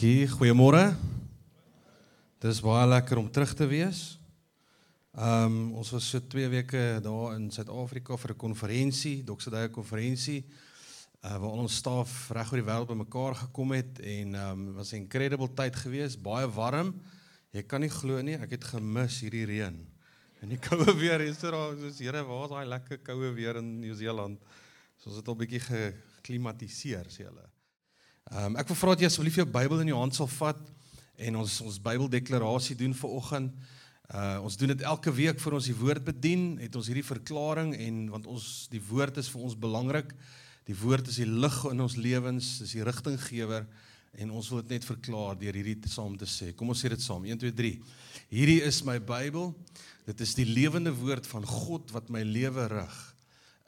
Dankie. Goeiemôre. Dit is baie lekker om terug te wees. Ehm um, ons was so 2 weke daar in Suid-Afrika vir 'n konferensie, Doxadaya konferensie. Uh waar ons staf reg oor die wêreld bymekaar gekom het en ehm um, was 'n incredible tyd geweest, baie warm. Jy kan nie glo nie, ek het gemis hierdie reën. En die koue weer is al soos Here, waar is daai lekker koue weer in Nieu-Seeland? So ons het al bietjie geklimatiseer, sê hulle. Ehm um, ek wil vra dat jy asseblief jou Bybel in jou hand sal vat en ons ons Bybeldeklarasie doen vir oggend. Uh ons doen dit elke week vir ons die woord bedien, het ons hierdie verklaring en want ons die woord is vir ons belangrik. Die woord is die lig in ons lewens, is die rigtinggewer en ons wil dit net verklaar deur hierdie saam te sê. Kom ons sê dit saam. 1 2 3. Hierdie is my Bybel. Dit is die lewende woord van God wat my lewe rig.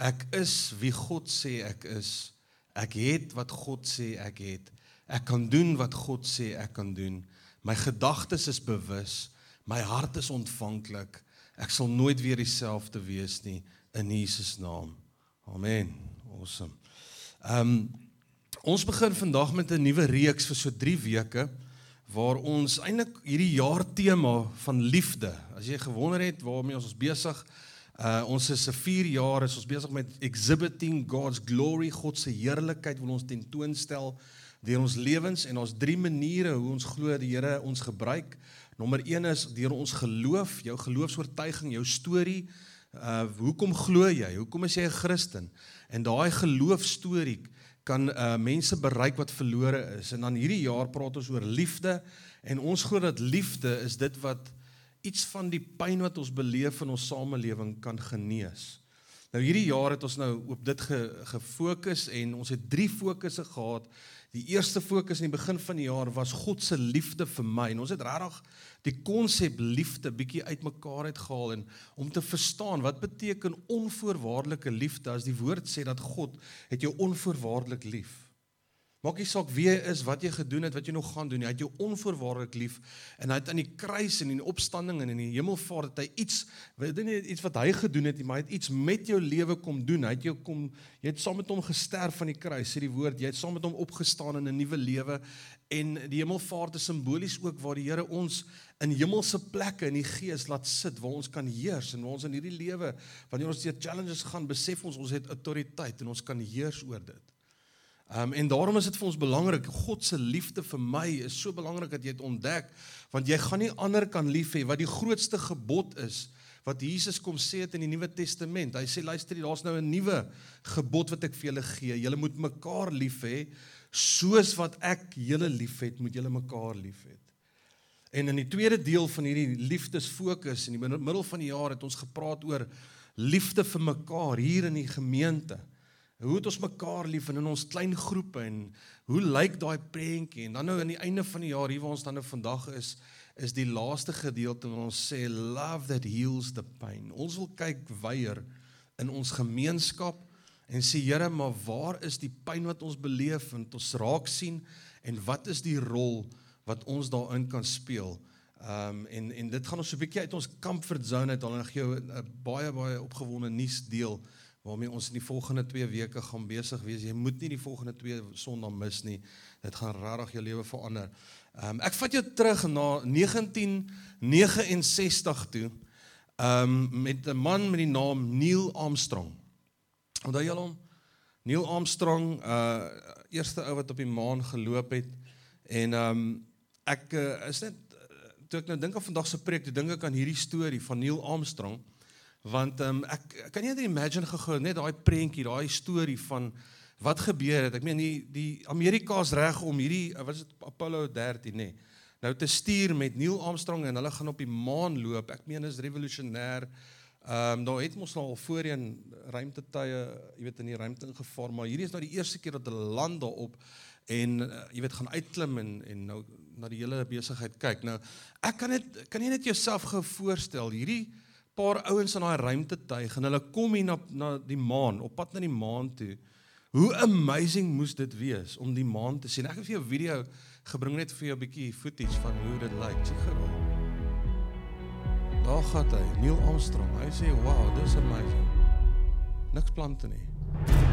Ek is wie God sê ek is. Ek het wat God sê ek het. Ek kan doen wat God sê ek kan doen. My gedagtes is bewus. My hart is ontvanklik. Ek sal nooit weer dieselfde wees nie in Jesus naam. Amen. Awesome. Ehm um, ons begin vandag met 'n nuwe reeks vir so 3 weke waar ons eintlik hierdie jaar tema van liefde. As jy gewonder het waarmee ons besig is Uh ons is 'n 4 jaar is ons besig met exhibiting God's glory, God se heerlikheid wil ons tentoonstel deur ons lewens en ons drie maniere hoe ons glo die Here ons gebruik. Nommer 1 is deur ons geloof, jou geloofsoortuiging, jou storie. Uh hoekom glo jy? Hoekom is jy 'n Christen? En daai geloofstorie kan uh mense bereik wat verlore is. En dan hierdie jaar praat ons oor liefde en ons glo dat liefde is dit wat iets van die pyn wat ons beleef in ons samelewing kan genees. Nou hierdie jaar het ons nou op dit ge, gefokus en ons het drie fokusse gehad. Die eerste fokus in die begin van die jaar was God se liefde vir my. En ons het regtig die konsep liefde bietjie uitmekaar uitgehaal en om te verstaan wat beteken onvoorwaardelike liefde as die woord sê dat God het jou onvoorwaardelik lief. Maak nie saak wie jy is, wat jy gedoen het, wat jy nog gaan doen nie. Hy het jou onvoorwaardelik lief en hy het aan die kruis en in die opstanding en in die hemelvaart het hy iets, weet jy nie iets wat hy gedoen het nie, maar hy het iets met jou lewe kom doen. Hy het jou kom jy het saam met hom gesterf aan die kruis, sê die woord. Jy het saam met hom opgestaan in 'n nuwe lewe en die hemelvaart is simbolies ook waar die Here ons in hemelse plekke in die gees laat sit waar ons kan heers en waar ons in hierdie lewe wanneer ons deur challenges gaan, besef ons ons het autoriteit en ons kan heers oor dit. Um, en daarom is dit vir ons belangrik. God se liefde vir my is so belangrik dat jy dit ontdek want jy gaan nie ander kan lief hê wat die grootste gebod is wat Jesus kom sê het in die Nuwe Testament. Hy sê luister, daar's nou 'n nuwe gebod wat ek vir julle gee. Julle moet mekaar lief hê soos wat ek julle liefhet, moet julle mekaar lief hê. En in die tweede deel van hierdie liefdesfokus in die middel van die jaar het ons gepraat oor liefde vir mekaar hier in die gemeente. Hoe het ons mekaar lief in ons klein groepe en hoe lyk daai prentjie? En dan nou aan die einde van die jaar hier waar ons dan nou vandag is, is die laaste gedeelte waar ons sê love that heals the pain. Ons wil kyk weier in ons gemeenskap en sê Here, maar waar is die pyn wat ons beleef en ons raak sien en wat is die rol wat ons daarin kan speel? Ehm um, en en dit gaan ons so 'n bietjie uit ons comfort zone uit al en gee jou 'n baie baie opgewonde nuus deel waarmee ons in die volgende 2 weke gaan besig wees. Jy moet nie die volgende 2 Sondae mis nie. Dit gaan regtig jou lewe verander. Ehm um, ek vat jou terug na 1969 toe. Ehm um, met 'n man met die naam Neil Armstrong. Onthou julle hom? Neil Armstrong, uh eerste ou wat op die maan geloop het en ehm um, ek uh, is net toe ek nou dink aan vandag se preek, toe dink ek aan hierdie storie van Neil Armstrong want um, ek kan nie net imagine gegou net daai prentjie, daai storie van wat gebeur het. Ek meen die die Amerika's reg om hierdie wat is dit Apollo 13 nê. Nee, nou te stuur met Neil Armstrong en hulle gaan op die maan loop. Ek meen is revolusionêr. Ehm um, daar het mos al voorheen ruimtetuie, jy weet in die ruimte ingevaar, maar hierdie is nou die eerste keer dat hulle land daarop en uh, jy weet gaan uitklim en en nou na die hele besigheid kyk. Nou ek kan net kan jy net jouself gou voorstel hierdie paar ouens in daai ruimtetuig en hulle kom hier na na die maan, op pad na die maan toe. Hoe amazing moes dit wees om die maan te sien. Ek het vir jou 'n video gebring net vir jou 'n bietjie footage van hoe dit lyk. Sien geraak. Daar gaan hy, Neil Armstrong. Hy sê, "Wow, this is amazing." Niks plante nie.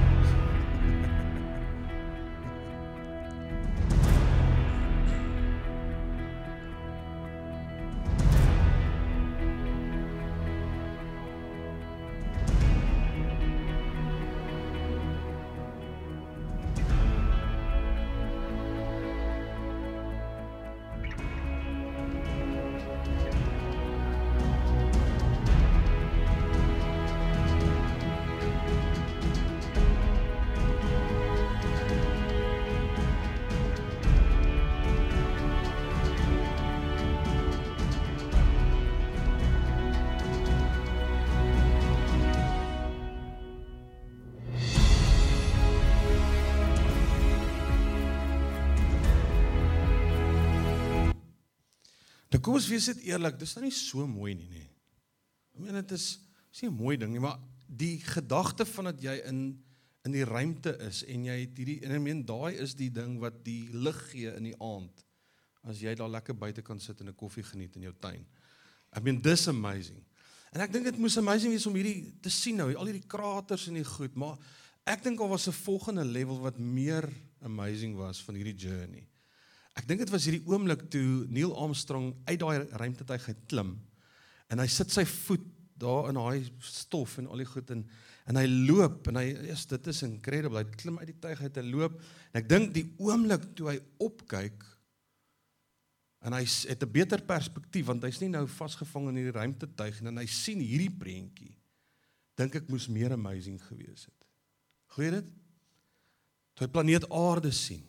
Nou kom ons wees dit eerlik, dis nou nie so mooi nie, nê. Ek meen dit is is nie 'n mooi ding nie, maar die gedagte van dat jy in in die ruimte is en jy het hierdie en ek meen daai is die ding wat die lig gee in die aand as jy daar lekker buite kan sit en 'n koffie geniet in jou tuin. I mean this amazing. En ek dink dit moes amazing wees om hierdie te sien nou, al hierdie kraters en die goed, maar ek dink daar was 'n volgende level wat meer amazing was van hierdie journey. Ek dink dit was hierdie oomblik toe Neil Armstrong uit daai ruimtetuig uit klim en hy sit sy voet daar in daai stof en al die goed en en hy loop en hy is dit is incredible. Hy klim uit die tuig uit en loop en ek dink die oomblik toe hy opkyk En hy het 'n beter perspektief want hy's nie nou vasgevang in hierdie ruimtetuig en hy sien hierdie prentjie. Dink ek moes meer amazing gewees het. Glo dit? Toe hy planeet Aarde sien.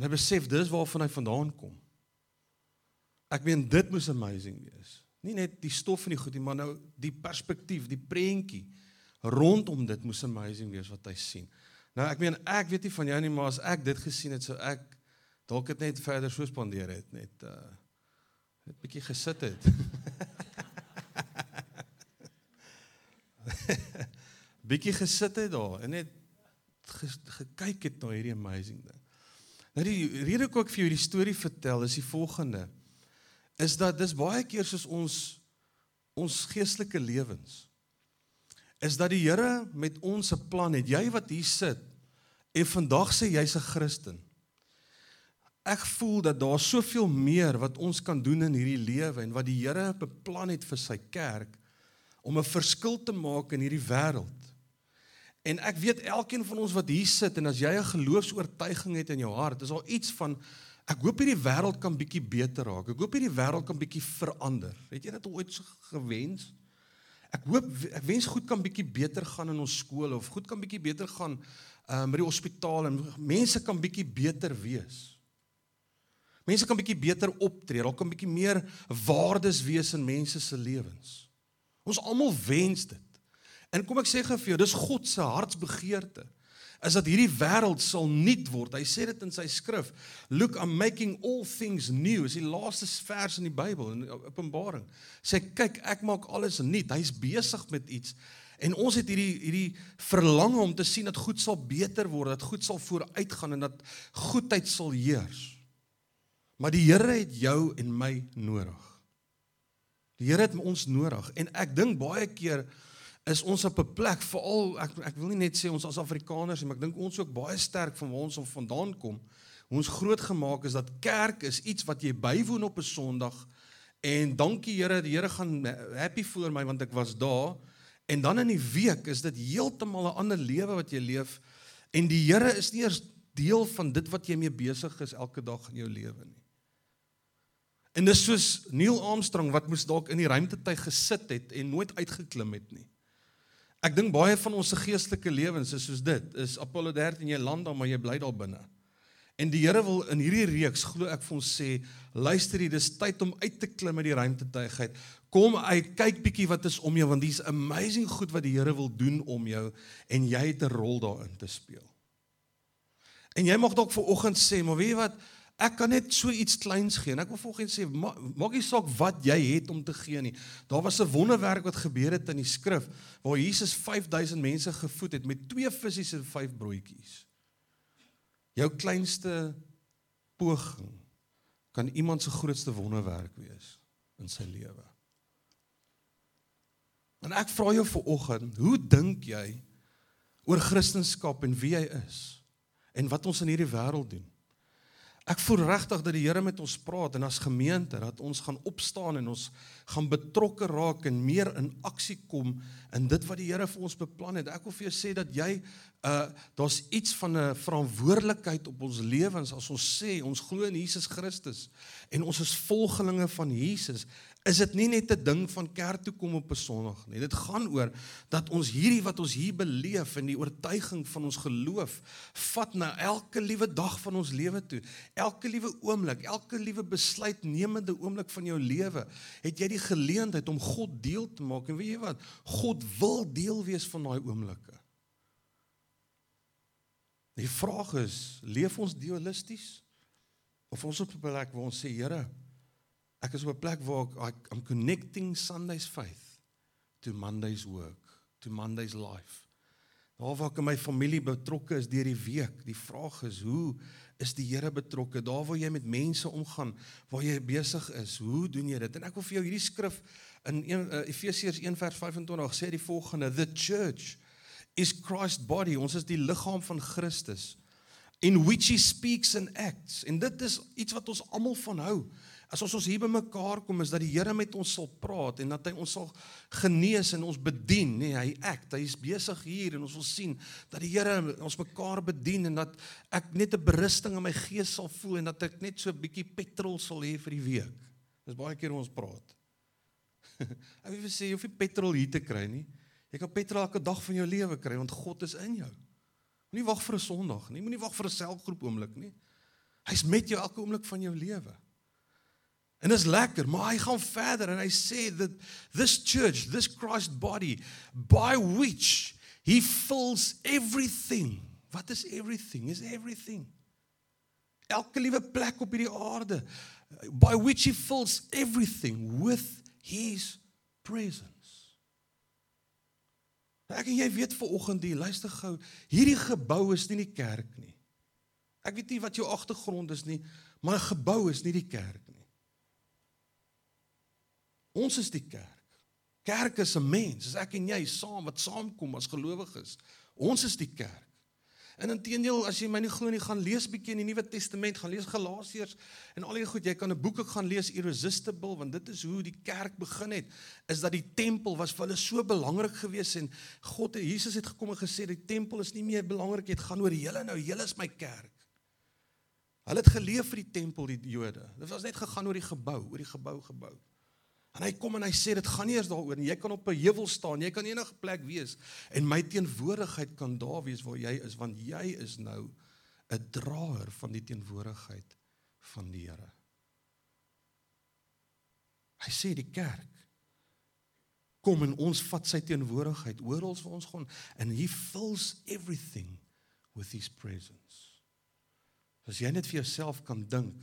En hy besef dis waarvan hy vandaan kom. Ek meen dit moes amazing wees. Nie net die stof en die goed nie, maar nou die perspektief, die prentjie rondom dit moes amazing wees wat hy sien. Nou ek meen ek weet nie van jou nie, maar as ek dit gesien het, sou ek dalk het net verder so spandeer het net uh net bietjie gesit het. bietjie gesit het daar en net gekyk het na hierdie amazing ding. Nou die rede hoekom ek vir jou hierdie storie vertel is die volgende is dat dis baie keer soos ons ons geestelike lewens is dat die Here met ons 'n plan het. Jy wat hier sit en vandag sê jy's 'n Christen ek voel dat daar soveel meer wat ons kan doen in hierdie lewe en wat die Here beplan het vir sy kerk om 'n verskil te maak in hierdie wêreld. En ek weet elkeen van ons wat hier sit en as jy 'n geloofs-oortuiging het in jou hart, is al iets van ek hoop hierdie wêreld kan bietjie beter raak. Ek hoop hierdie wêreld kan bietjie verander. Het jy dit ooit so gewens? Ek hoop ek wens goed kan bietjie beter gaan in ons skole of goed kan bietjie beter gaan uh, met die hospitaal en mense kan bietjie beter wees. Mense kan bietjie beter optree, daar kan bietjie meer waardes wees in mense se lewens. Ons almal wens dit. En kom ek sê gou vir jou, dis God se hartsbegeerte is dat hierdie wêreld sal nuut word. Hy sê dit in sy skrif. Look, I'm making all things new. Is die laaste vers in die Bybel in Openbaring. Sê kyk, ek maak alles nuut. Hy's besig met iets. En ons het hierdie hierdie verlange om te sien dat goed sal beter word, dat goed sal vooruitgaan en dat goedheid sal heers. Maar die Here het jou en my nodig. Die Here het ons nodig en ek dink baie keer is ons op 'n plek veral ek ek wil nie net sê ons as Afrikaners nie, maar ek dink ons ook baie sterk van waar ons vandaan kom. Ons groot gemaak is dat kerk is iets wat jy bywoon op 'n Sondag en dankie Here, die Here gaan happy oor my want ek was daar. En dan in die week is dit heeltemal 'n ander lewe wat jy leef en die Here is nie eers deel van dit wat jy mee besig is elke dag in jou lewe nie. En dis soos Neil Armstrong wat moes dalk in die ruimtetuig gesit het en nooit uitgeklim het nie. Ek dink baie van ons se geestelike lewens is soos dit. Is Apollo 13 jy land dan maar jy bly daar binne. En die Here wil in hierdie reeks glo ek vir ons sê, luister hier, dis tyd om uit te klim uit die ruimtetuig uit. Kom uit, kyk bietjie wat is om jou want dis amazing goed wat die Here wil doen om jou en jy het 'n rol daarin te speel. En jy mag dalk ver oggend sê, maar weet jy wat? Ek kan net so iets kleins gee. En ek wil volgens sê maak nie saak wat jy het om te gee nie. Daar was 'n wonderwerk wat gebeur het in die skrif waar Jesus 5000 mense gevoed het met twee visse en vyf broodjies. Jou kleinste poging kan iemand se grootste wonderwerk wees in sy lewe. En ek vra jou vir oggend, hoe dink jy oor Christendom en wie hy is en wat ons in hierdie wêreld doen? Ek voel regtig dat die Here met ons praat en as gemeente dat ons gaan opstaan en ons gaan betrokke raak en meer in aksie kom in dit wat die Here vir ons beplan het. Ek wil vir jou sê dat jy uh daar's iets van 'n verantwoordelikheid op ons lewens as ons sê ons glo in Jesus Christus en ons is volgelinge van Jesus is dit nie net 'n ding van kerk toe kom op 'n Sondag nie. Dit gaan oor dat ons hierdie wat ons hier beleef en die oortuiging van ons geloof vat na elke liewe dag van ons lewe toe. Elke liewe oomblik, elke liewe besluitnemende oomblik van jou lewe, het jy die geleentheid om God deel te maak. En weet jy wat? God wil deel wees van daai oomblikke. Die vraag is, leef ons dualisties of ons op 'n plek waar ons sê, Here, Ek is op 'n plek waar ek I'm connecting Sunday's faith to Monday's work, to Monday's life. Daar waar ek in my familie betrokke is deur die week. Die vraag is, hoe is die Here betrokke? Daar waar jy met mense omgaan, waar jy besig is, hoe doen jy dit? En ek wil vir jou hierdie skrif in uh, Efesiërs 1:25 sê die volgende: The church is Christ's body. Ons is die liggaam van Christus in which he speaks and acts. En dit is iets wat ons almal van hou. As ons ons hier bymekaar kom is dat die Here met ons sal praat en dat hy ons sal genees en ons bedien, nee, hy act. Hy is besig hier en ons wil sien dat die Here ons mekaar bedien en dat ek net 'n berusting in my gees sal voel en dat ek net so 'n bietjie petrol sal hê vir die week. Dis baie keer ons praat. ek wil sê jy hoef nie petrol hier te kry nie. Jy kan petrol elke dag van jou lewe kry want God is in jou. Moenie wag vir 'n Sondag nie, moenie wag vir 'n selgroep oomblik nie. Hy's met jou elke oomblik van jou lewe. En dit is lekker, maar hy gaan verder en hy sê that this church, this Christ body by which he fills everything. What is everything? Is everything. Elke liewe plek op hierdie aarde by which he fills everything with his presence. Ek en jy weet ver oggend hier, luister gou, hierdie gebou is nie die kerk nie. Ek weet nie wat jou agtergrond is nie, maar 'n gebou is nie die kerk nie. Ons is die kerk. Kerk is 'n mens, dis ek en jy saam wat saamkom as gelowiges. Ons is die kerk. En intedeel as jy my nie glo nie, gaan lees bietjie in die Nuwe Testament, gaan lees Galasiërs en al die goed. Jy kan 'n boek ook gaan lees Irresistible want dit is hoe die kerk begin het. Is dat die tempel was vir hulle so belangrik geweest en God en Jesus het gekom en gesê die tempel is nie meer belangrik, dit gaan oor julle nou, julle is my kerk. Hulle het geleef vir die tempel die Jode. Dit was net gegaan oor die gebou, oor die gebou gebou. En hy kom en hy sê dit gaan nie eers daaroor nie. Jy kan op 'n heuwel staan, jy kan enige plek wees en my teenwoordigheid kan daar wees waar jy is want jy is nou 'n draer van die teenwoordigheid van die Here. Hy sê die kerk kom en ons vat sy teenwoordigheid oral waar ons gaan and he fills everything with his presence. As jy net vir jouself kan dink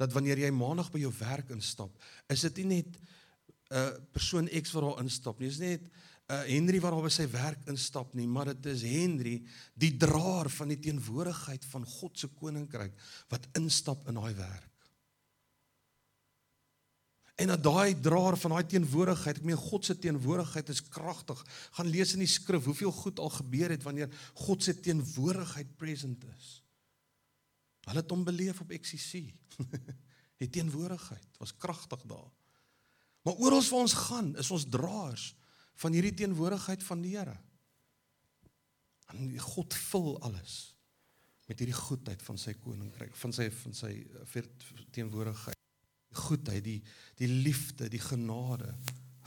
dat wanneer jy maandag by jou werk instap, is dit nie net 'n uh, persoon X wat daar instap nie. Dis net 'n uh, Henry wat by sy werk instap nie, maar dit is Henry, die draer van die teenwoordigheid van God se koninkryk wat instap in daai werk. En dat daai draer van daai teenwoordigheid, ek meen God se teenwoordigheid is kragtig. Gaan lees in die skrif hoeveel goed al gebeur het wanneer God se teenwoordigheid present is. Hulle het hom beleef op XCC. die teenwoordigheid was kragtig daar. Maar oral waar ons gaan, is ons draers van hierdie teenwoordigheid van die Here. En God vul alles met hierdie goedheid van sy koninkryk, van sy van sy eh, teenwoordigheid. Die goedheid, die die liefde, die genade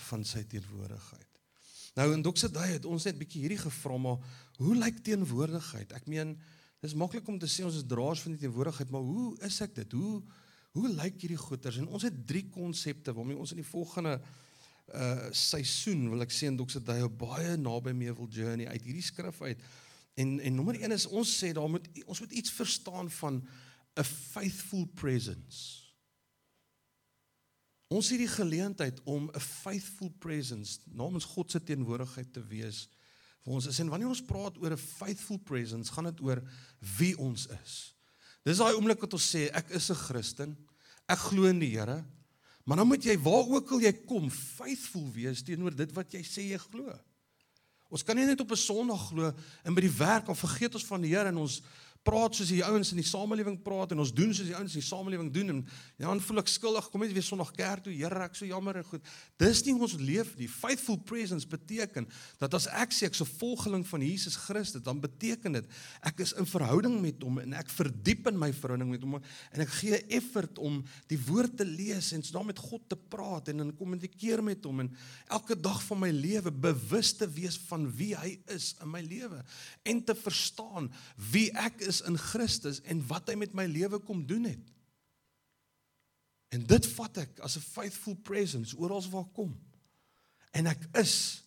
van sy teenwoordigheid. Nou in Doxedai het ons net bietjie hierdie gevra maar hoe lyk teenwoordigheid? Ek meen dis maklik om te sê ons is draers van die teenwoordigheid, maar hoe is ek dit? Hoe Hoe lyk hierdie goeters? En ons het drie konsepte waarmee ons in die volgende uh seisoen wil ek sê in Dr. Dayo baie naby mee wil journey uit hierdie skrif uit. En en nommer 1 is ons sê daar moet ons moet iets verstaan van 'n faithful presence. Ons het die geleentheid om 'n faithful presence namens God se teenwoordigheid te wees vir ons. En wanneer ons praat oor 'n faithful presence, gaan dit oor wie ons is. Dis daai oomblik wat ons sê ek is 'n Christen. Ek glo in die Here. Maar dan moet jy waar ook al jy kom, faithful wees teenoor dit wat jy sê jy glo. Ons kan nie net op 'n Sondag glo en by die werk of vergeet ons van die Here en ons praat soos die ouens in die samelewing praat en ons doen soos die ouens in die samelewing doen en ja, dan voel ek skuldig. Kom net weer Sondag kerk toe. Here, ek so jammer en goed. Dis nie ons leef nie. Faithful presence beteken dat as ek sê ek's 'n volgeling van Jesus Christus, dan beteken dit ek is in verhouding met hom en ek verdiep in my verhouding met hom en ek gee effort om die woord te lees en saam met God te praat en in kommunikeer met hom en elke dag van my lewe bewus te wees van wie hy is in my lewe en te verstaan wie ek is in Christus en wat hy met my lewe kom doen het. En dit vat ek as 'n faithful presence oral waar ek kom. En ek is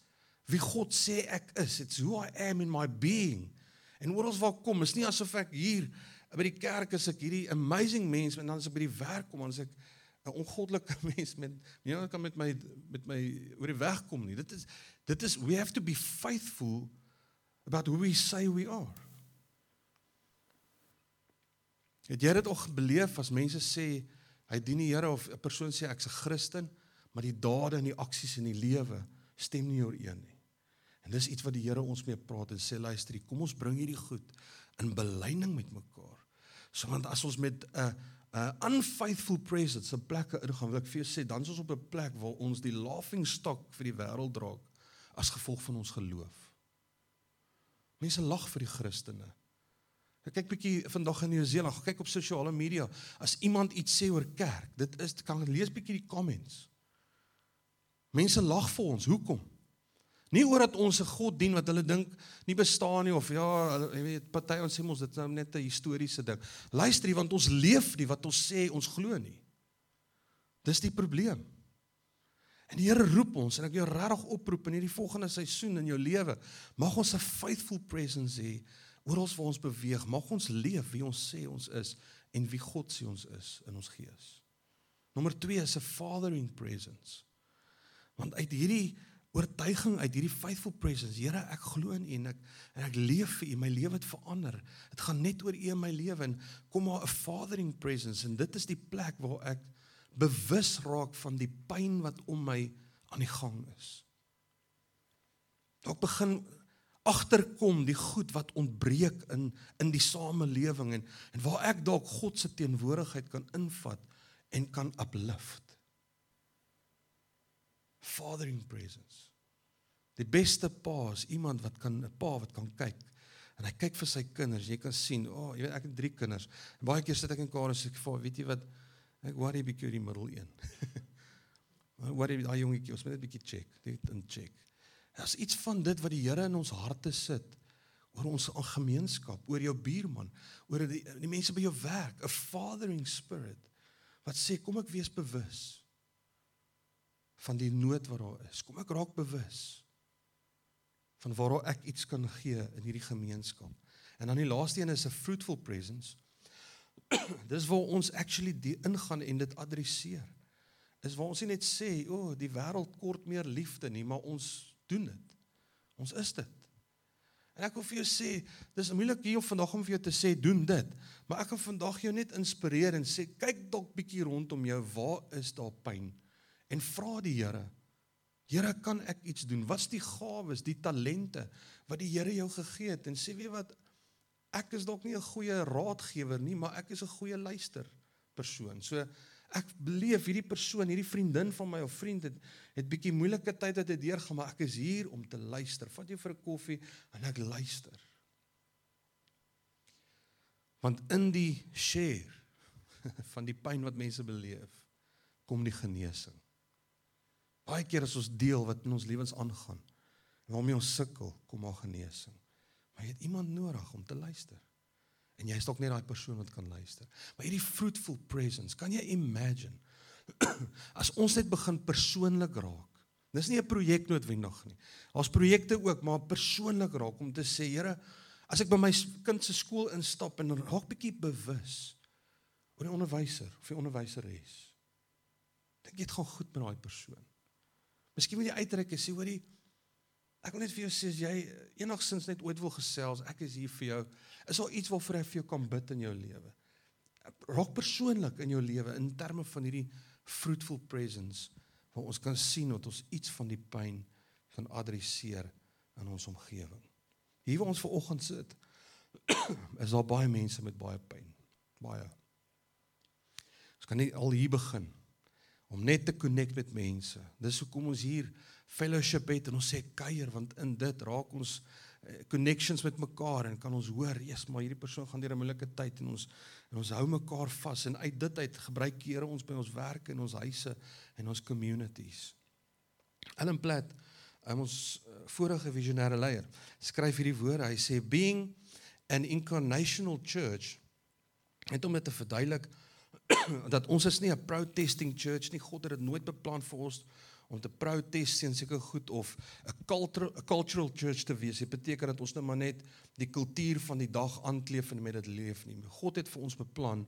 wie God sê ek is. It's who I am in my being. En oral waar ek kom, is nie asof ek hier by die kerk is ek hierdie amazing mens en dan as ek by die werk kom, dan is ek 'n ongoddelike mens met nie nou kan met my met my oor die weg kom nie. Dit is dit is we have to be faithful about who we say we are. Het jy dit al beleef as mense sê hy dien die Here of 'n persoon sê ek's 'n Christen, maar die dade en die aksies in die lewe stem nie ooreen nie. En dis iets wat die Here ons mee praat en sê luister, kom ons bring hierdie goed in belyning met mekaar. So want as ons met 'n 'n unfaithful presence in plekke ingaan, wil ek vir jou sê, dan is ons op 'n plek waar ons die laughing stock vir die wêreld draak as gevolg van ons geloof. Mense lag vir die Christene. Ek kyk bietjie vandag in Nieu-Seeland, kyk op sosiale media. As iemand iets sê oor kerk, dit is kan lees bietjie die comments. Mense lag vir ons. Hoekom? Nie oor dat ons 'n God dien wat hulle dink nie bestaan nie of ja, jy weet party ons sê ons dit is nou net 'n historiese ding. Luister jy want ons leef nie wat ons sê ons glo nie. Dis die probleem. En die Here roep ons en ek jou regtig oproep in hierdie volgende seisoen in jou lewe, mag ons 'n faithful presence hê oral waar ons beweeg, mag ons leef wie ons sê ons is en wie God sê ons is in ons gees. Nommer 2 is 'n fathering presence. Want uit hierdie oortuiging uit hierdie faithful presence, Here, ek glo in U en ek en ek leef vir U, my lewe het verander. Dit gaan net oor U in my lewe en kom maar 'n fathering presence en dit is die plek waar ek bewus raak van die pyn wat om my aan die gang is. Ek begin agterkom die goed wat ontbreek in in die samelewing en en waar ek dalk God se teenwoordigheid kan invat en kan uplift. Fathering presence. Die beste pa is iemand wat kan 'n pa wat kan kyk en hy kyk vir sy kinders. Jy kan sien, o, oh, jy weet ek het 3 kinders. En baie keer sit ek in kar en sê ek weet jy wat ek worry bietjie die middel een. worry daai jongetjie, ons moet net bietjie check, net in check. Daar's iets van dit wat die Here in ons harte sit oor ons gemeenskap, oor jou buurman, oor die die mense by jou werk, 'n fathering spirit wat sê kom ek wees bewus van die nood wat daar is. Kom ek raak bewus van waar ek iets kan gee in hierdie gemeenskap. En dan die laaste een is 'n fruitful presence. Dis waar ons actually die ingaan en dit adresseer. Is waar ons nie net sê, "O, oh, die wêreld kort meer liefde nie," maar ons doen dit. Ons is dit. En ek wil vir jou sê, dis moeilik hier vandag om vir jou te sê doen dit, maar ek kan vandag jou net inspireer en sê kyk dalk bietjie rondom jou, waar is daar pyn? En vra die Here, Here, kan ek iets doen? Wat's die gawes, die talente wat die Here jou gegee het? En sê weet wat, ek is dalk nie 'n goeie raadgewer nie, maar ek is 'n goeie luister persoon. So ek beleef hierdie persoon, hierdie vriendin van my of vriend het het bietjie moeilike tyd uit dit deurgaan, maar ek is hier om te luister. Vat jy vir 'n koffie en ek luister. Want in die share van die pyn wat mense beleef, kom die genesing. Baie keer as ons deel wat in ons lewens aangaan, waarmee ons sukkel, kom maar genesing. Maar jy het iemand nodig om te luister. En jy is dalk net daai persoon wat kan luister. Maar hierdie fruitful presence, kan jy imagine? As ons net begin persoonlik raak. Dis nie 'n projek noodwendig nie. Daar's projekte ook, maar persoonlik raak om te sê, Here, as ek by my kind se skool instap en raak bietjie bewus oor die onderwyser of die onderwyseres. Dink jy dit gaan goed met daai persoon? Miskien moet jy uitreik en sê, hoorie, Ek wil net vir jou sê as jy enigsins net ooit wil gesels, ek is hier vir jou. Is daar iets waarvoor ek vir jou kan bid in jou lewe? Raak persoonlik in jou lewe in terme van hierdie fruitful presence waar ons kan sien dat ons iets van die pyn van adresseer in ons omgewing. Hier waar ons ver oggend sit, is daar baie mense met baie pyn. Baie. Ons kan nie al hier begin om net te connect met mense. Dis hoekom ons hier fellowship het en ons sê kuier want in dit raak ons uh, connections met mekaar en kan ons hoor, yes, maar hierdie persoon gaan deur 'n moeilike tyd en ons en ons hou mekaar vas en uit dit uit gebruik Here ons by ons werk en ons huise en ons communities. Ellen Platt, ons uh, vorige visionêre leier, skryf hierdie woorde. Hy sê being an incarnational church het om dit te verduidelik dat ons is nie 'n protesting church nie. God het dit nooit beplan vir ons om te protest teen seker goed of 'n cultural a cultural church te wees. Dit beteken dat ons nou maar net die kultuur van die dag aankleef en met dit leef nie. God het vir ons beplan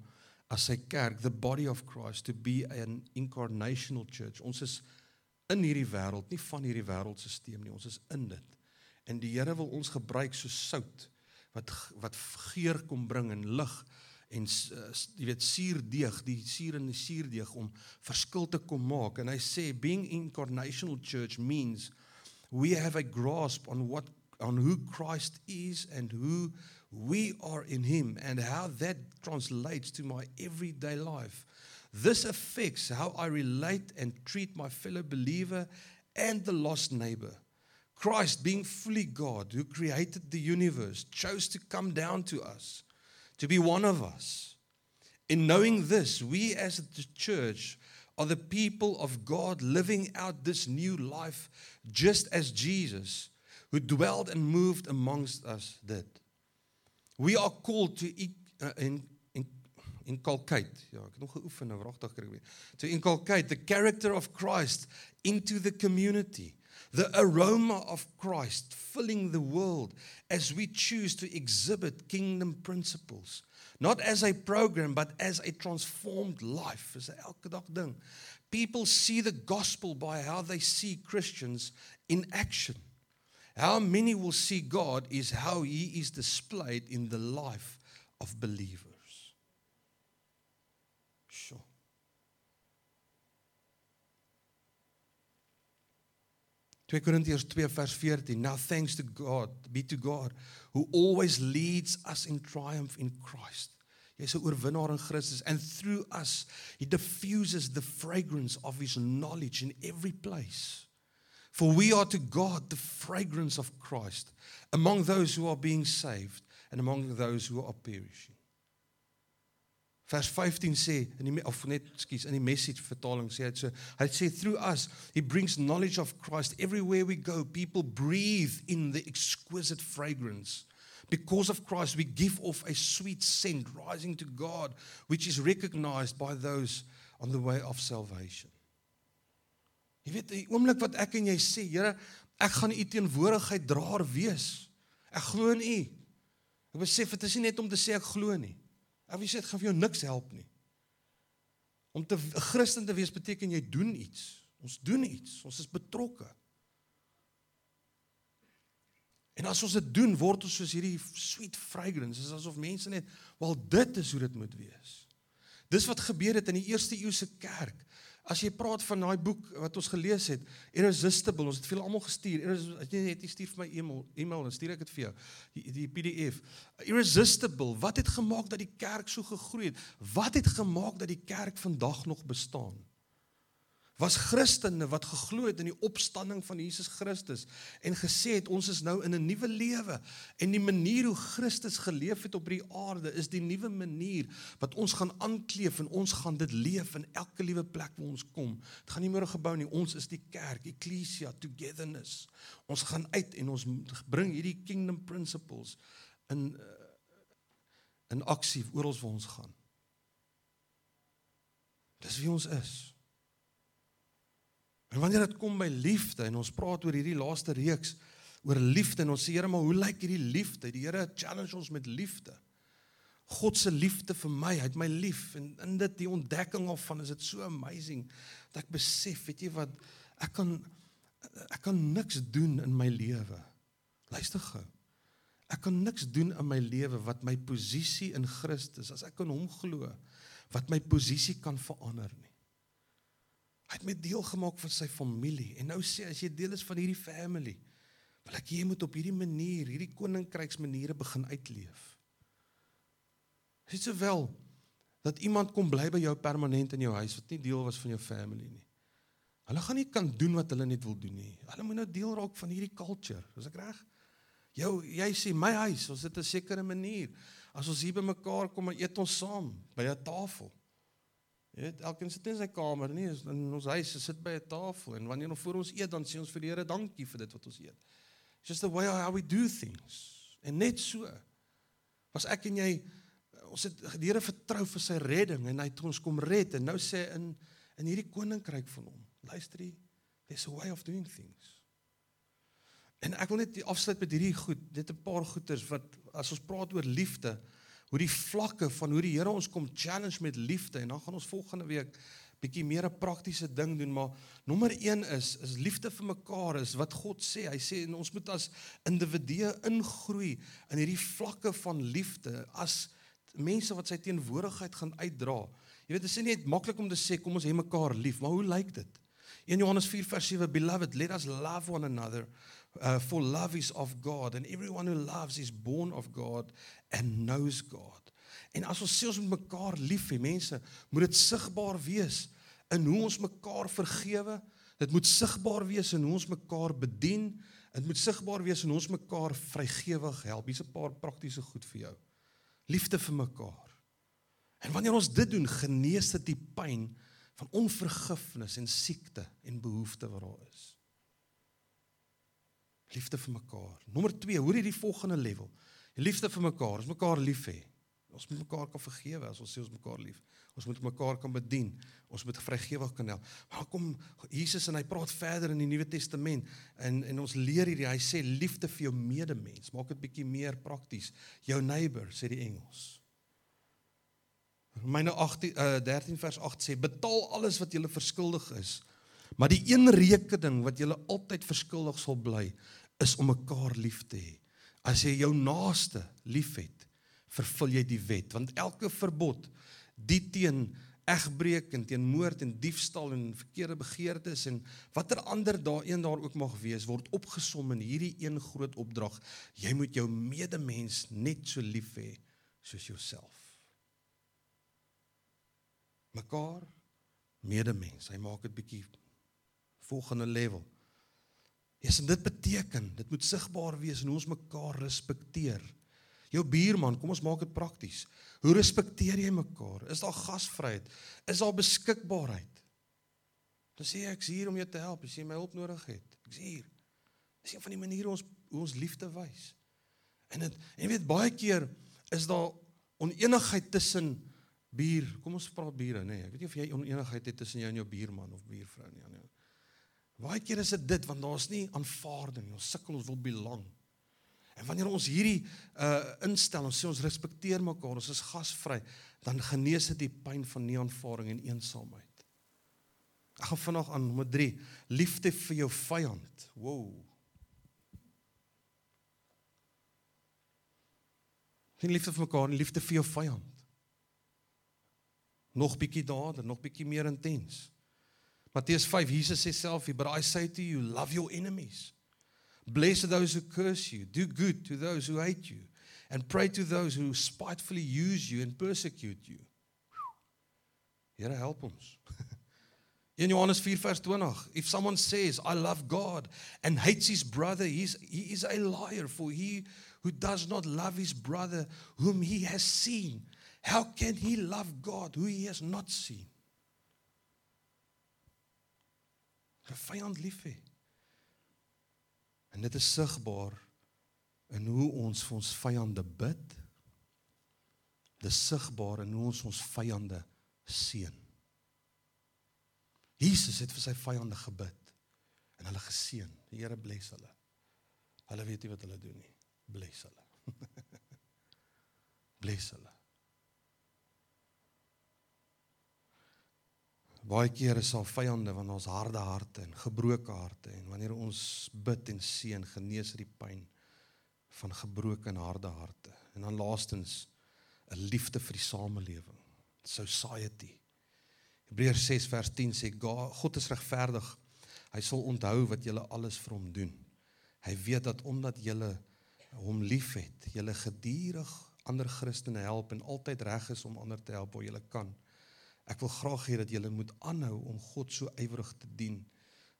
as sy kerk, the body of Christ to be an incarnational church. Ons is in hierdie wêreld, nie van hierdie wêreldstelsel nie. Ons is in dit. En die Here wil ons gebruik so sout wat wat geur kom bring en lig en uh, jy weet suurdeeg, die suur in die suurdeeg om verskil te kom maak. En hy sê being incarnational church means we have a grasp on what on who Christ is and who we are in him and how that translates to my everyday life. This affects how I relate and treat my fellow believer and the lost neighbor. Christ, being fully God, who created the universe, chose to come down to us, to be one of us. In knowing this, we as the church are the people of God living out this new life just as Jesus, who dwelled and moved amongst us, did. We are called to uh, in, in, inculcate. Ja, ek het. To inculcate the character of Christ into the community. The aroma of Christ filling the world as we choose to exhibit kingdom principles. Not as a program but as a transformed life. People see the gospel by how they see Christians in action. How many will see God is how he is displayed in the life of believers. Corinthians 2 vers 14 Now thanks to God be to God who always leads us in triumph in Christ. Jy's 'n oorwinnaar in Christus and through us he diffuses the fragrance of his knowledge in every place. For we are to God the fragrance of Christ among those who are being saved and among those who are perishing. Vers 15 sê in die of net skus in die message vertaling sê dit so hy sê through us he brings knowledge of Christ everywhere we go people breathe in the exquisite fragrance because of Christ we give off a sweet scent rising to God which is recognized by those on the way of salvation Jy weet, die oomblik wat ek en jy sê, Here, ek gaan u teenwoordigheid draer wees. Ek glo in u. Ek besef dit is nie net om te sê ek glo nie. Ek wil sê dit gaan vir jou niks help nie. Om te Christen te wees beteken jy doen iets. Ons doen iets. Ons is betrokke. En as ons dit doen, word ons soos hierdie sweet fragrance, is asof mense net, "Wel, dit is hoe dit moet wees." Dis wat gebeur het in die eerste eeuse kerk. As jy praat van daai boek wat ons gelees het, Irresistible, ons het veel almal gestuur. As jy net stuur vir my e-mail, e-mail dan stuur ek dit vir jou. Die, die PDF. Irresistible, wat het gemaak dat die kerk so gegroei het? Wat het gemaak dat die kerk vandag nog bestaan? Was Christene wat geglo het in die opstanding van Jesus Christus en gesê het ons is nou in 'n nuwe lewe en die manier hoe Christus geleef het op hierdie aarde is die nuwe manier wat ons gaan aankleef en ons gaan dit leef in elke liewe plek waar ons kom. Dit gaan nie meer 'n gebou nie, ons is die kerk, ecclesia, togetherness. Ons gaan uit en ons bring hierdie kingdom principles in eh, in aksie oral waar ons gaan. Dis wie ons is. En wanneer dit kom by liefde en ons praat oor hierdie laaste reeks oor liefde en ons sê Here maar hoe lyk hierdie liefde? Die Here challenge ons met liefde. God se liefde vir my, hy het my lief en in dit die ontdekking of van is dit so amazing dat ek besef, weet jy wat, ek kan ek kan niks doen in my lewe. Luister gou. Ek kan niks doen in my lewe wat my posisie in Christus as ek aan hom glo wat my posisie kan verander nie. Hy het my deel gemaak van sy familie en nou sê as jy deel is van hierdie family, wil ek jy moet op hierdie manier, hierdie koninkryks maniere begin uitleef. Dit is wel dat iemand kom bly by jou permanent in jou huis wat nie deel was van jou family nie. Hulle gaan nie kan doen wat hulle net wil doen nie. Hulle moet nou deel raak van hierdie culture. Is ek reg? Jou jy sê my huis, ons het 'n sekere manier. As ons hier by mekaar kom eet ons saam by 'n tafel. Jy weet, elkeen sit in sy kamer, nie in ons huis, sit by 'n tafel en wanneer ons voor ons eet, dan sê ons vir die Here dankie vir dit wat ons eet. It's just the way how we do things. En net so. Was ek en jy ons het die Here vertrou vir sy redding en hy het ons kom red en nou sê in in hierdie koninkryk van hom. Luister jy, there's a way of doing things. En ek wil net afsluit met hierdie goed, dit 'n paar goeters wat as ons praat oor liefde, hoe die vlakke van hoe die Here ons kom challenge met liefde. En dan gaan ons volgende week bietjie meer 'n praktiese ding doen maar nommer 1 is is liefde vir mekaar is wat God sê. Hy sê en ons moet as individue ingroei in hierdie vlakke van liefde as mense wat sy teenwoordigheid gaan uitdra. Jy weet dit is nie net maklik om te sê kom ons hê mekaar lief maar hoe lyk dit? 1 Johannes 4 vers 7 beloved let us love one another uh, for love is of God and everyone who loves is born of God and knows God. En as ons sê ons moet mekaar lief hê, mense, moet dit sigbaar wees in hoe ons mekaar vergewe. Dit moet sigbaar wees in hoe ons mekaar bedien. Dit moet sigbaar wees in hoe ons mekaar vrygewig help. Hier's 'n paar praktiese goed vir jou. Liefde vir mekaar. En wanneer ons dit doen, genees dit die pyn van onvergifnis en siekte en behoeftes wat daar is. Liefde vir mekaar. Nommer 2, hoor hierdie volgende level. Liefde vir mekaar, ons mekaar lief hê. Ons moet mekaar kan vergewe as ons sê ons mekaar lief. Ons moet mekaar kan bedien. Ons moet vrygewig kan help. Maar kom Jesus en hy praat verder in die Nuwe Testament en en ons leer hierdie hy sê liefde vir jou medemens. Maak dit bietjie meer prakties. Jou neighbor sê die Engels. Romeine 8 uh, 13 vers 8 sê betaal alles wat julle verskuldig is. Maar die een rekening wat julle altyd verskuldig sal bly is om mekaar lief te hê. As jy jou naaste liefhet, vervul jy die wet, want elke verbod die teen egbreek en teen moord en diefstal en verkeerde begeertes en watter ander daarin daar ook mag wees word opgesom in hierdie een groot opdrag. Jy moet jou medemens net so lief hê soos jouself. Mekaar medemens. Hy maak dit bietjie volgende level Yes, en dit beteken, dit moet sigbaar wees en ons mekaar respekteer. Jou buurman, kom ons maak dit prakties. Hoe respekteer jy mekaar? Is daar gasvryheid? Is daar beskikbaarheid? Dan sê ek ek's hier om jou te help as jy my hulp nodig het. Ek's hier. Dis een van die maniere ons hoe ons liefde wys. En dit en jy weet baie keer is daar onenigheid tussen buur. Kom ons praat bure, nê. Nee. Ek weet nie of jy onenigheid het tussen jou en jou buurman of buurvrou nie. Nee. Baie keer is dit dit want daar's nie aanvaarding nie. Ons sukkel ons wil belang. En wanneer ons hierdie uh instel, ons sê ons respekteer mekaar, ons is gasvry, dan genees dit die pyn van nie aanvaarding en eensaamheid. Ek gaan vanaand aan nommer 3, liefde vir jou vyand. Wow. Geen liefde vir mekaar, nie liefde vir jou vyand. Nog bietjie dader, nog bietjie meer intens. Matteus 5 Jesus sê self, "But I say to you, love your enemies. Bless those who curse you, do good to those who hate you, and pray to those who spitefully use you and persecute you." Here help ons. In Johannes 4 vers 20, if someone says, "I love God," and hates his brother, he's, he is a liar, for he who does not love his brother whom he has seen, how can he love God who he has not seen? 'n vyand lief hê. En dit is sigbaar in hoe ons vir ons vyande bid. Dit is sigbaar in hoe ons ons vyande seën. Jesus het vir sy vyande gebid en hulle geseën. Die Here bless hulle. Hulle weet nie wat hulle doen nie. Bless hulle. bless hulle. Baie keer is daar vyande van ons harde harte en gebroke harte en wanneer ons bid en seën genees die pyn van gebroke en harde harte. En dan laastens 'n liefde vir die samelewing, society. Hebreërs 6 vers 10 sê God is regverdig. Hy sal onthou wat julle alles vir hom doen. Hy weet dat omdat julle hom liefhet, julle gedurig ander Christene help en altyd reg is om ander te help waar julle kan. Ek wil graag hê dat julle moet aanhou om God so ywerig te dien.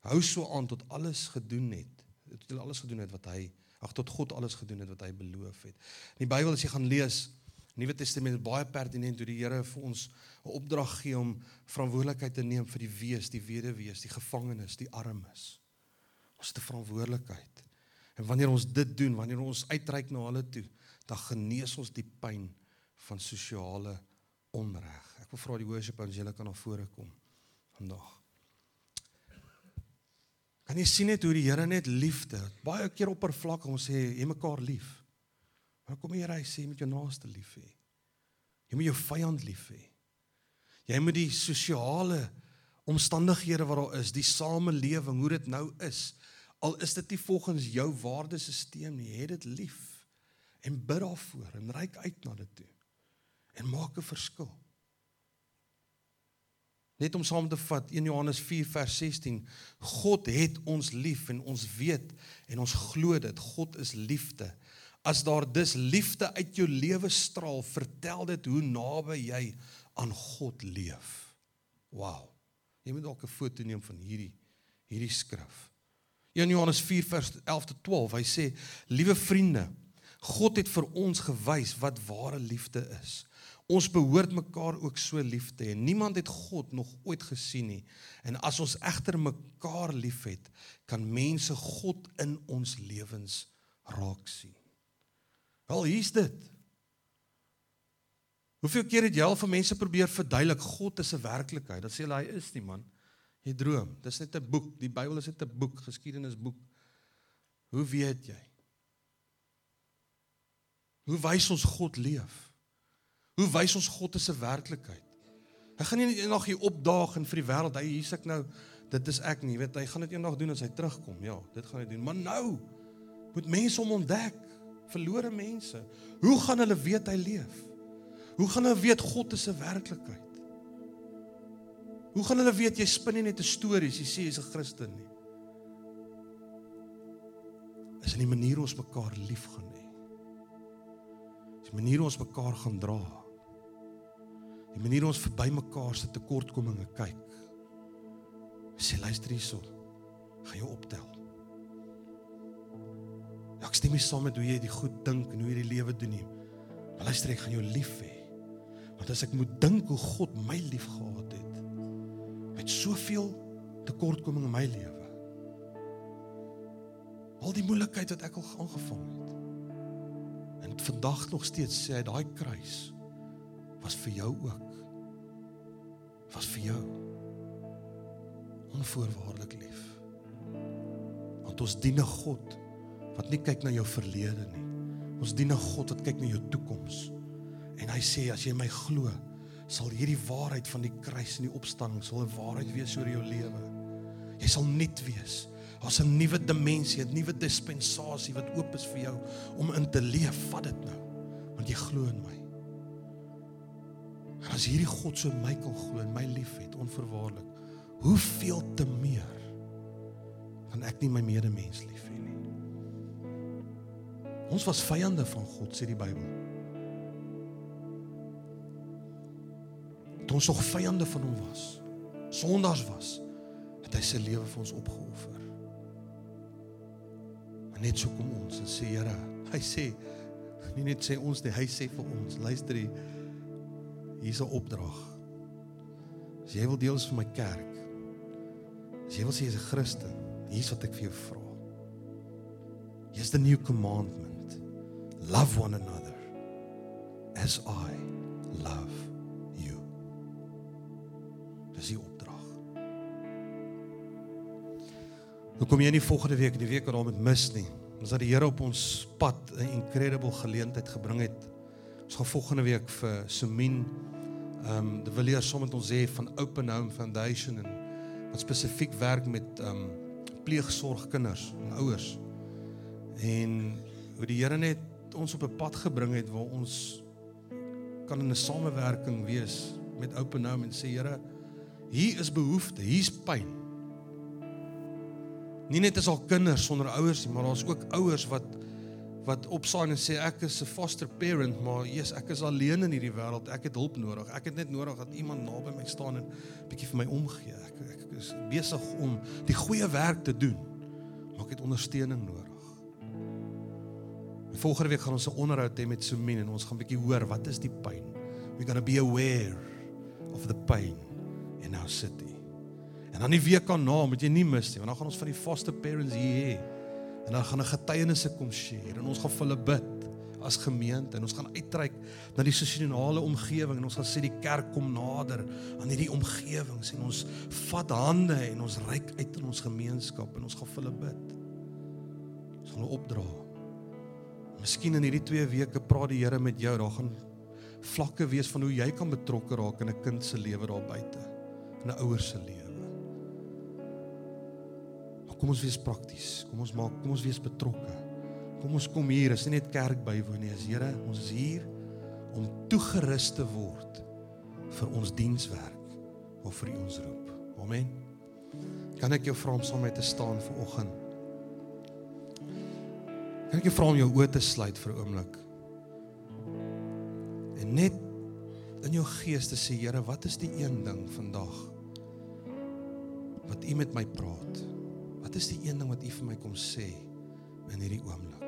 Hou so aan tot alles gedoen het. Tot julle alles gedoen het wat hy ag tot God alles gedoen het wat hy beloof het. In die Bybel as jy gaan lees, Nuwe Testament is baie pertinent hoe die Here vir ons 'n opdrag gee om verantwoordelikheid te neem vir die wees, die weduwees, die gevangenes, die armes. Ons het 'n verantwoordelikheid. En wanneer ons dit doen, wanneer ons uitreik na hulle toe, dan genees ons die pyn van sosiale onreg. Ek wil vra die worship ons julle kan na vore kom vandag. Kan jy sien net hoe die Here net liefde, baie keer oppervlakkig ons sê jy mekaar lief. Maar kom hier hy sê met jou naaste lief hê. Jy moet jou vyand lief hê. Jy moet die sosiale omstandighede wat daar is, die samelewing, hoe dit nou is, al is dit nie volgens jou waardesisteem nie, hê dit lief en bid daarvoor en reik uit na dit toe en maak 'n verskil. Net om saam te vat 1 Johannes 4 vers 16 God het ons lief en ons weet en ons glo dit God is liefde. As daar dus liefde uit jou lewe straal, vertel dit hoe naby jy aan God leef. Wow. Jy moet dalk 'n foto neem van hierdie hierdie skrif. 1 Johannes 4 vers 11 tot 12. Hy sê: "Liewe vriende, God het vir ons gewys wat ware liefde is. Ons behoort mekaar ook so lief te hê. Niemand het God nog ooit gesien nie. En as ons egter mekaar liefhet, kan mense God in ons lewens raak sien. Wel, hier's dit. Hoeveel keer het jy al vir mense probeer verduidelik God is 'n werklikheid? Dan sê hulle hy is nie man. Jy droom. Dis net 'n boek. Die Bybel is net 'n boek, geskiedenisboek. Hoe weet jy? Hoe wys ons God leef? Hoe wys ons God 'n werklikheid? Hy gaan nie net eendag hier opdaag en vir die wêreld hy hier's ek nou. Dit is ek nie. Weet hy gaan dit eendag doen as hy terugkom. Ja dit gaan hy doen. Maar nou moet mense hom ontdek. Verlore mense. Hoe gaan hulle weet hy leef? Hoe gaan hulle weet God is 'n werklikheid? Hoe gaan hulle weet jy spin nie net 'n storie as jy sê jy's 'n Christen nie? Is in die manier ons mekaar lief gaan hê is die manier ons mekaar gaan dra Die manier ons verby mekaar se tekortkominge kyk. Sê luister hierso. Gaan jou optel. Ja, ek stem nie saam met hoe jy die goed dink en hoe jy die lewe doen nie. Maar luister ek gaan jou lief hê. Want as ek moet dink hoe God my lief gehad het met soveel tekortkominge in my lewe. Al die moeilikheid wat ek al aangevang het. En vandag nog steeds sê hy daai kruis was vir jou ook. Was vir jou. Onvoorwaardelik lief. Want ons dien 'n God wat nie kyk na jou verlede nie. Ons dien 'n God wat kyk na jou toekoms. En hy sê as jy my glo, sal hierdie waarheid van die kruis en die opstanding sal 'n waarheid wees oor jou lewe. Jy sal nuut wees. Daar's 'n nuwe dimensie, 'n nuwe dispensasie wat oop is vir jou om in te leef. Vat dit nou, want jy glo in my. As hierdie God so my kan glo en my liefhet onverwaarlik, hoeveel te meer kan ek nie my medemens lief hê nie. Ons was vyande van God sê die Bybel. Ons nog vyande van hom was, sondaars was, het hy sy lewe vir ons opgeoffer. Maar net so kom ons en sê Here, hy sê nie net sê ons nie, hy sê vir ons, luister jy hier's 'n opdrag. As jy wil deel is van my kerk. As jy wil sê jy's 'n Christen, hier's wat ek vir jou vra. Here's the new commandment. Love one another as I love you. Dis die opdrag. Nou kom jy nie volgende week, die week wat daarmee mis nie. Ons dat die Here op ons pad 'n incredible geleentheid gebring het. Ons gaan volgende week vir Sumin ehm um, die wil hier sommer met ons hê van Open Home Foundation en wat spesifiek werk met ehm um, pleegsorgkinders en ouers. En hoe die Here net ons op 'n pad gebring het waar ons kan in 'n samewerking wees met Open Home en sê Here, hier is behoefte, hier's pyn. Nie net is al kinders sonder ouers nie, maar daar's ook ouers wat wat opsaai en sê ek is 'n foster parent, maar Jesus, ek is alleen in hierdie wêreld. Ek het hulp nodig. Ek het net nodig dat iemand naby my staan en bietjie vir my omgee. Ek ek is besig om die goeie werk te doen. Maar ek het ondersteuning nodig. En volgende week gaan ons 'n onderhoud hê met Sumin en ons gaan bietjie hoor wat is die pyn. We're going to be aware of the pain in our city. En dan die week aan na, moet jy nie mis nie, want dan gaan ons van die foster parents hier hê. En dan gaan 'n getuienisse kom share en ons gaan vir hulle bid as gemeente en ons gaan uitreik na die sosiale omgewing en ons gaan sê die kerk kom nader aan hierdie omgewings en ons vat hande en ons reik uit in ons gemeenskap en ons gaan vir hulle bid. Ons gaan hulle opdra. Miskien in hierdie 2 weke praat die Here met jou, daar gaan vlakke wees van hoe jy kan betrokke raak in 'n kind se lewe daar buite, in 'n ouer se lewe. Kom ons wees prakties. Kom ons maak kom ons wees betrokke. Kom ons kom hier, is nie net kerk bywoon nie, is Here, ons is hier om toegerus te word vir ons dienswerk of vir ons roep. Amen. Kan ek jou vra om saam met te staan vir oggend? Kan ek jou vra om jou oë te sluit vir 'n oomblik? En net in jou gees te sê, Here, wat is die een ding vandag wat U met my praat? Wat is die een ding wat U vir my kom sê in hierdie oomblik?